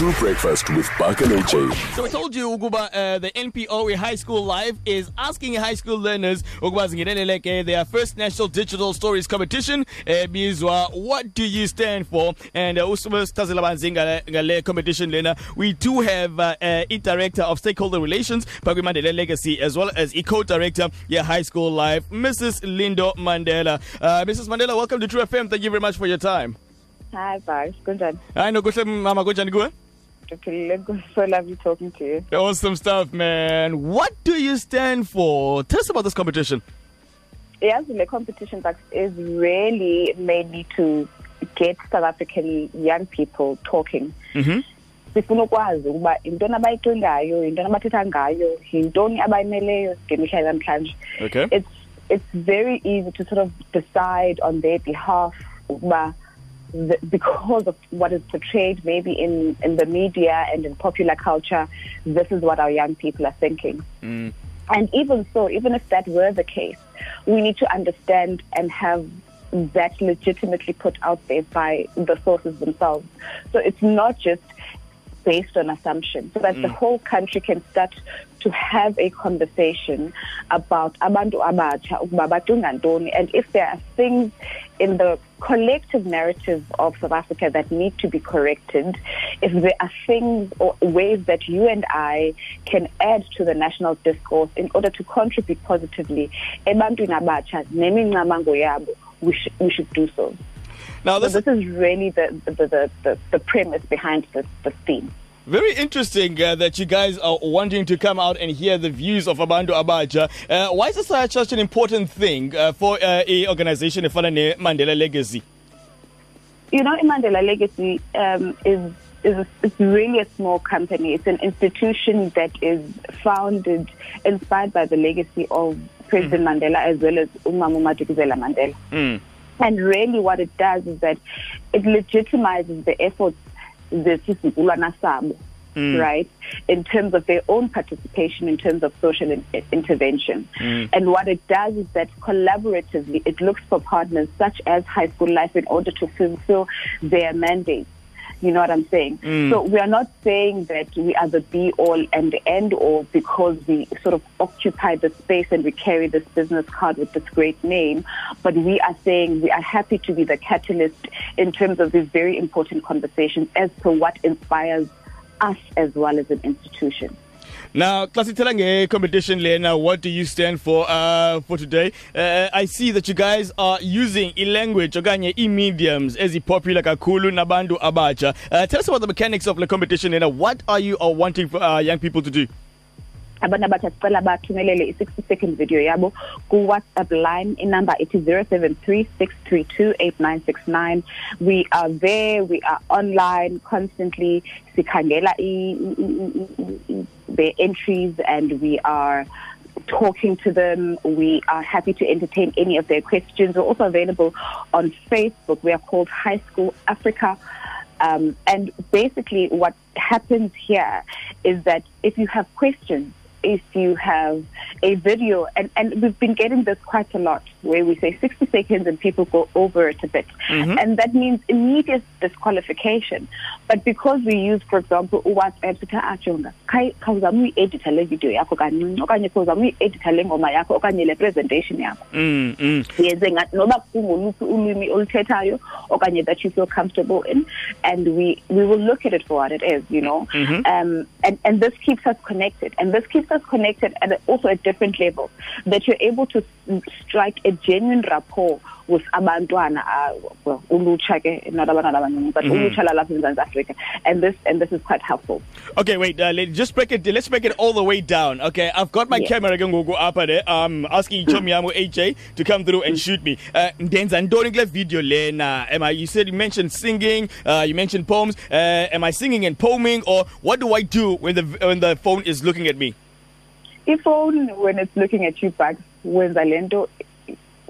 Tru Breakfast with Buck and AJ. So we told you ukuba uh, the NPO High School Live is asking high school learners ukuba zingenelele their first national digital stories competition ebizwa uh, what do you stand for and uh, usibasichazela banzi ngale ngale competition lena we do have uh, uh, a director of stakeholder relations Pakwi Mandela Legacy as well as a co-director yeah High School Live Mrs Lindo Mandela uh, Mrs Mandela welcome to Tru FM thank you very much for your time Hi, Bars. Kunjani? Hayi nokuhle mama kunjani kuwe Ndiphilile. So lovely talking to you. Awesome stuff, man. What do you stand for? Tell us about this competition. Yes, the competition that is really mainly to get South African young people talking. Mhm. sifuna ukwazi ukuba intoni abayicingayo intoni abathetha ngayo yintoni abayimeleyo ngemihla yanamhlanje Okay. it's it's very easy to sort of decide on their behalf ukuba the, because of what is portrayed maybe in, in the media and in popular culture, this is what our young people are thinking. Mm. And even so, even if that were the case, we need to understand and have that legitimately put out there by the sources themselves. So it's not just based on assumption, so that mm. the whole country can start to have a conversation about abantu abatsha ukuba ntoni and if there are things in the collective narrative of South Africa that need to be corrected, if there are things or ways that you and I can add to the national discourse in order to contribute positively, ebantwini abatsha nemincamago yabo, we should we should do so. Now So this this is really the the, the, the, the premise behind this, this theme. Very interesting uh, that you guys are wanting to come out and hear the views of Abando Abaja. Uh, why is this such, such an important thing uh, for uh, a organization ne Mandela Legacy? You know, Mandela Legacy um, is is a, it's really a small company. It's an institution that is founded, inspired by the legacy of President mm. Mandela as well as Umama Madikizela Mandela. Mm. And really, what it does is that it legitimizes the efforts zesizukulwana sabo Mm. right in terms of their own participation in terms of social in- intervention Mm. and what it does is that collaboratively it looks for partners such as High School Live in order to fulfill their mandates you know what I'm saying? Mm. So we are not saying that we are the be all and the end all because we sort of occupy the space and we carry this business card with this great name, but we are saying we are happy to be the catalyst in terms of these very important conversations as to what inspires us as well as an institution. Now, xa sithela nge-competition lena, what do you stand for uh, for today? Uh, I see that you guys are using i-language okanye i-mediums ezipopular kakhulu nabantu abatsha. Uh, tell us about the mechanics of the competition lena. What are you uh, wanting for uh, young people to do? Abantu abatsha sicela bathumelele i-60 second video yabo ku-whatsapp line inumber ithi 0736328969 we are there we are online constantly sikhangela i- entries and we are talking to them. We are happy to entertain any of their questions. We're also available on Facebook. We are called High School Africa. Um, and basically, what happens here is that if you have questions, if you have a video, and, and we've been getting this quite a lot, where we say 60 seconds and people go over it a bit. Mhm. And that means immediate disqualification. But because we use, for example, WhatsApp, sithi ajonga, khawuzama uyi-editha le video yakho kancinci okanye khawuzama uyi-editha le ngoma yakho okanye le presentation yakho Mm, mm. yenze noba kungoluphi ulwimi oluthethayo okanye that you feel comfortable in and we we will look at it for what it is you know Mhm. um and and this keeps us connected and this keeps us connected at also at different levels that you're able to strike a genuine rapport with abantwana uh, well ulutsha ke not abantwana abancinci but Mhm. ulutsha lalapha eMzantsi Africa and this and this is quite helpful Okay, wait. Uh, let, just break it. Let's break it all the way down. Okay, I've got my Yeah. camera ke ngoku apha there. Um, asking Chomiyamu AJ to come through and shoot me. Uh, ndenza ntoni kule video lena? Am I? You said you mentioned singing. Uh, you mentioned poems. Uh, am I singing and poeming, or what do I do when the when the phone is looking at me? ifone when it's looking at you back wenza lento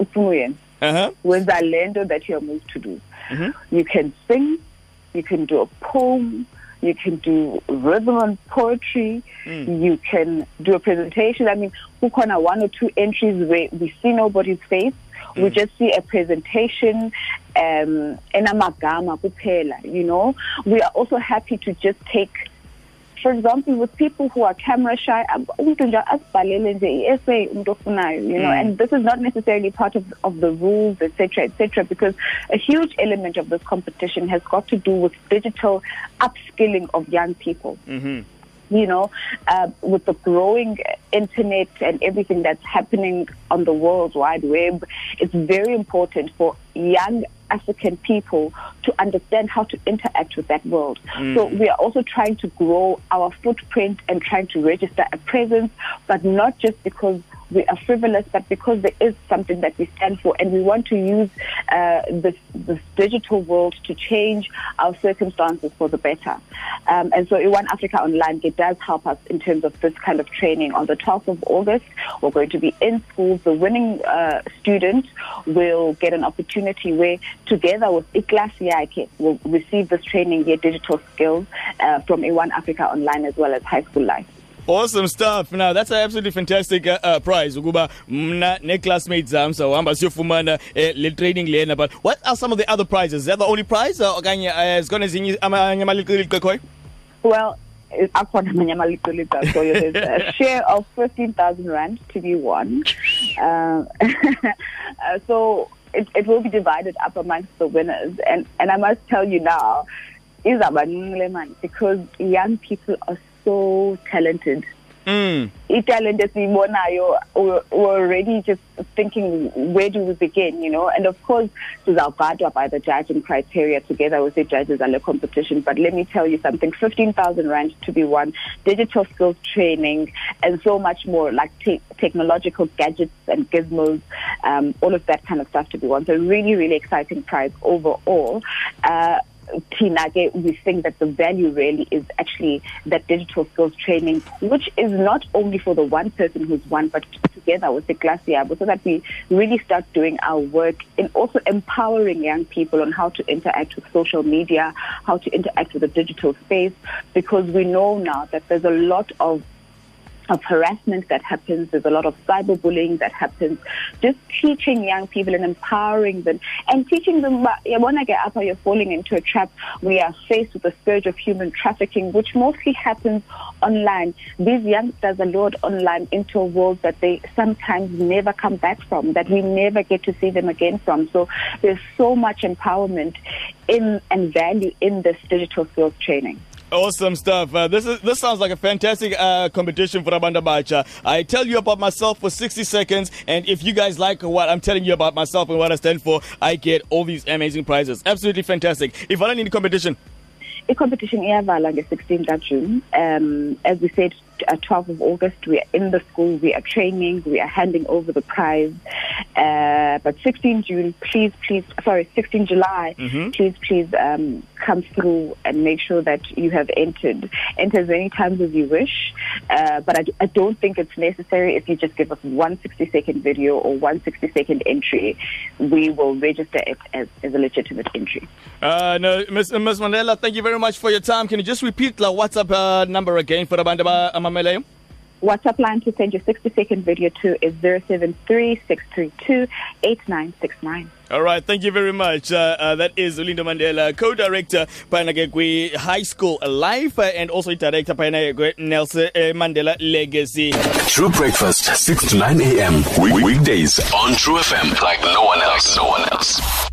ufuna uyenza Uh huh. wenza lento that you're moved to do. Mhm. You can sing, you can do a poem, you can do rhythm and poetry, Mm. you can do a presentation. I mean, kukhona one or two entries where we see nobody's face, we just see a presentation um enamagama kuphela you know we are also happy to just take for example with people who are camera shy umuntu nje asibhalele nje i-essay umuntu ofunayo you know Mm. and this is not necessarily part of of the rules etc etc because a huge element of this competition has got to do with digital upskilling of young people Mhm. you know, uh, with the growing internet and everything that's happening on the World Wide Web, it's very important for young African people to understand how to interact with that world. So mm. we are also trying to grow our footprint and trying to register a presence, but not just because we are frivolous, but because there is something that we stand for, and we want to use uh, this, this digital world to change our circumstances for the better. Um, and so, One Africa Online it does help us in terms of this kind of training. On the 12th of August, we're going to be in schools. The winning uh, student will get an opportunity where, together with Iklas Yake, will receive this training, their digital skills uh, from One Africa Online as well as High School Live. Awesome stuff. Now that's an absolutely fantastic uh, uh, prize ukuba mna ne classmates zami sawahamba siyofumana eh, le training lena but what are some of the other prizes? Is that the only prize or okanye uh, zikona ezinye amanye amaliqiliqe khona? Well, akhona amanye amaliqiliqa so there's a share of 15,000 rand to be won. Uh, uh, so it, it will be divided up amongst the winners. And, and I must tell you now, le mali because young people are so talented. Mm. italent esiyibonayo we're already just thinking where do we begin you know? And of course this is our sizawugadwa by the judging criteria together with the judges and the competition. But let me tell you something 15000 rand to be won digital skills training and so much more like te- technological gadgets and gizmos um, all of that kind of stuff to be won. So really really exciting prize overall. Uh, we think that the value really is actually that digital skills training, which is not only for the one person who's won, but together with the class so that we really start doing our work in also empowering young people on how to interact with social media, how to interact with the digital space, because we know now that there's a lot of of harassment that happens. There's a lot of cyberbullying that happens. Just teaching young people and empowering them and teaching them. Yabona ke apha you're falling into a trap. We are faced with the scourge of human trafficking, which mostly happens online. These youngsters are lured online into a world that they sometimes never come back from, that we never get to see them again from. So there's so much empowerment in and value in this digital skills training. Awesome stuff. Uh, this is this sounds like a fantastic uh, competition for Abanda Bacha. I tell you about myself for 60 seconds, and if you guys like what I'm telling you about myself and what I stand for, I get all these amazing prizes. Absolutely fantastic. If I don't need a competition, i-competition iyavala nge-16th kajune um, as we said uh, 12th of august we are in the school we are training we are handing over the prize uh, but 16 june please please sorry 16 july Mhm. please please um, come through and make sure that you have entered enter as many times as you wish uh, but I, I don't think it's necessary if you just give us one 60 second video or one 60 second entry we will register it as, as a legitimate entry uh, no, Miss, Miss Mandela, thank you very much for your time. Can you just repeat the WhatsApp uh, number again for Abanda Ba- Amamele? WhatsApp line to send your 60 second video to is 0736328969. All right, thank you very much. Uh, uh, that is Ulindo Mandela, co-director Panagekwe High School Live, uh, and also director Panagekwe Nelson uh, Mandela Legacy. Tru Breakfast, 6 to 9 a.m. Week- weekdays on Tru FM, like no one else. No one else.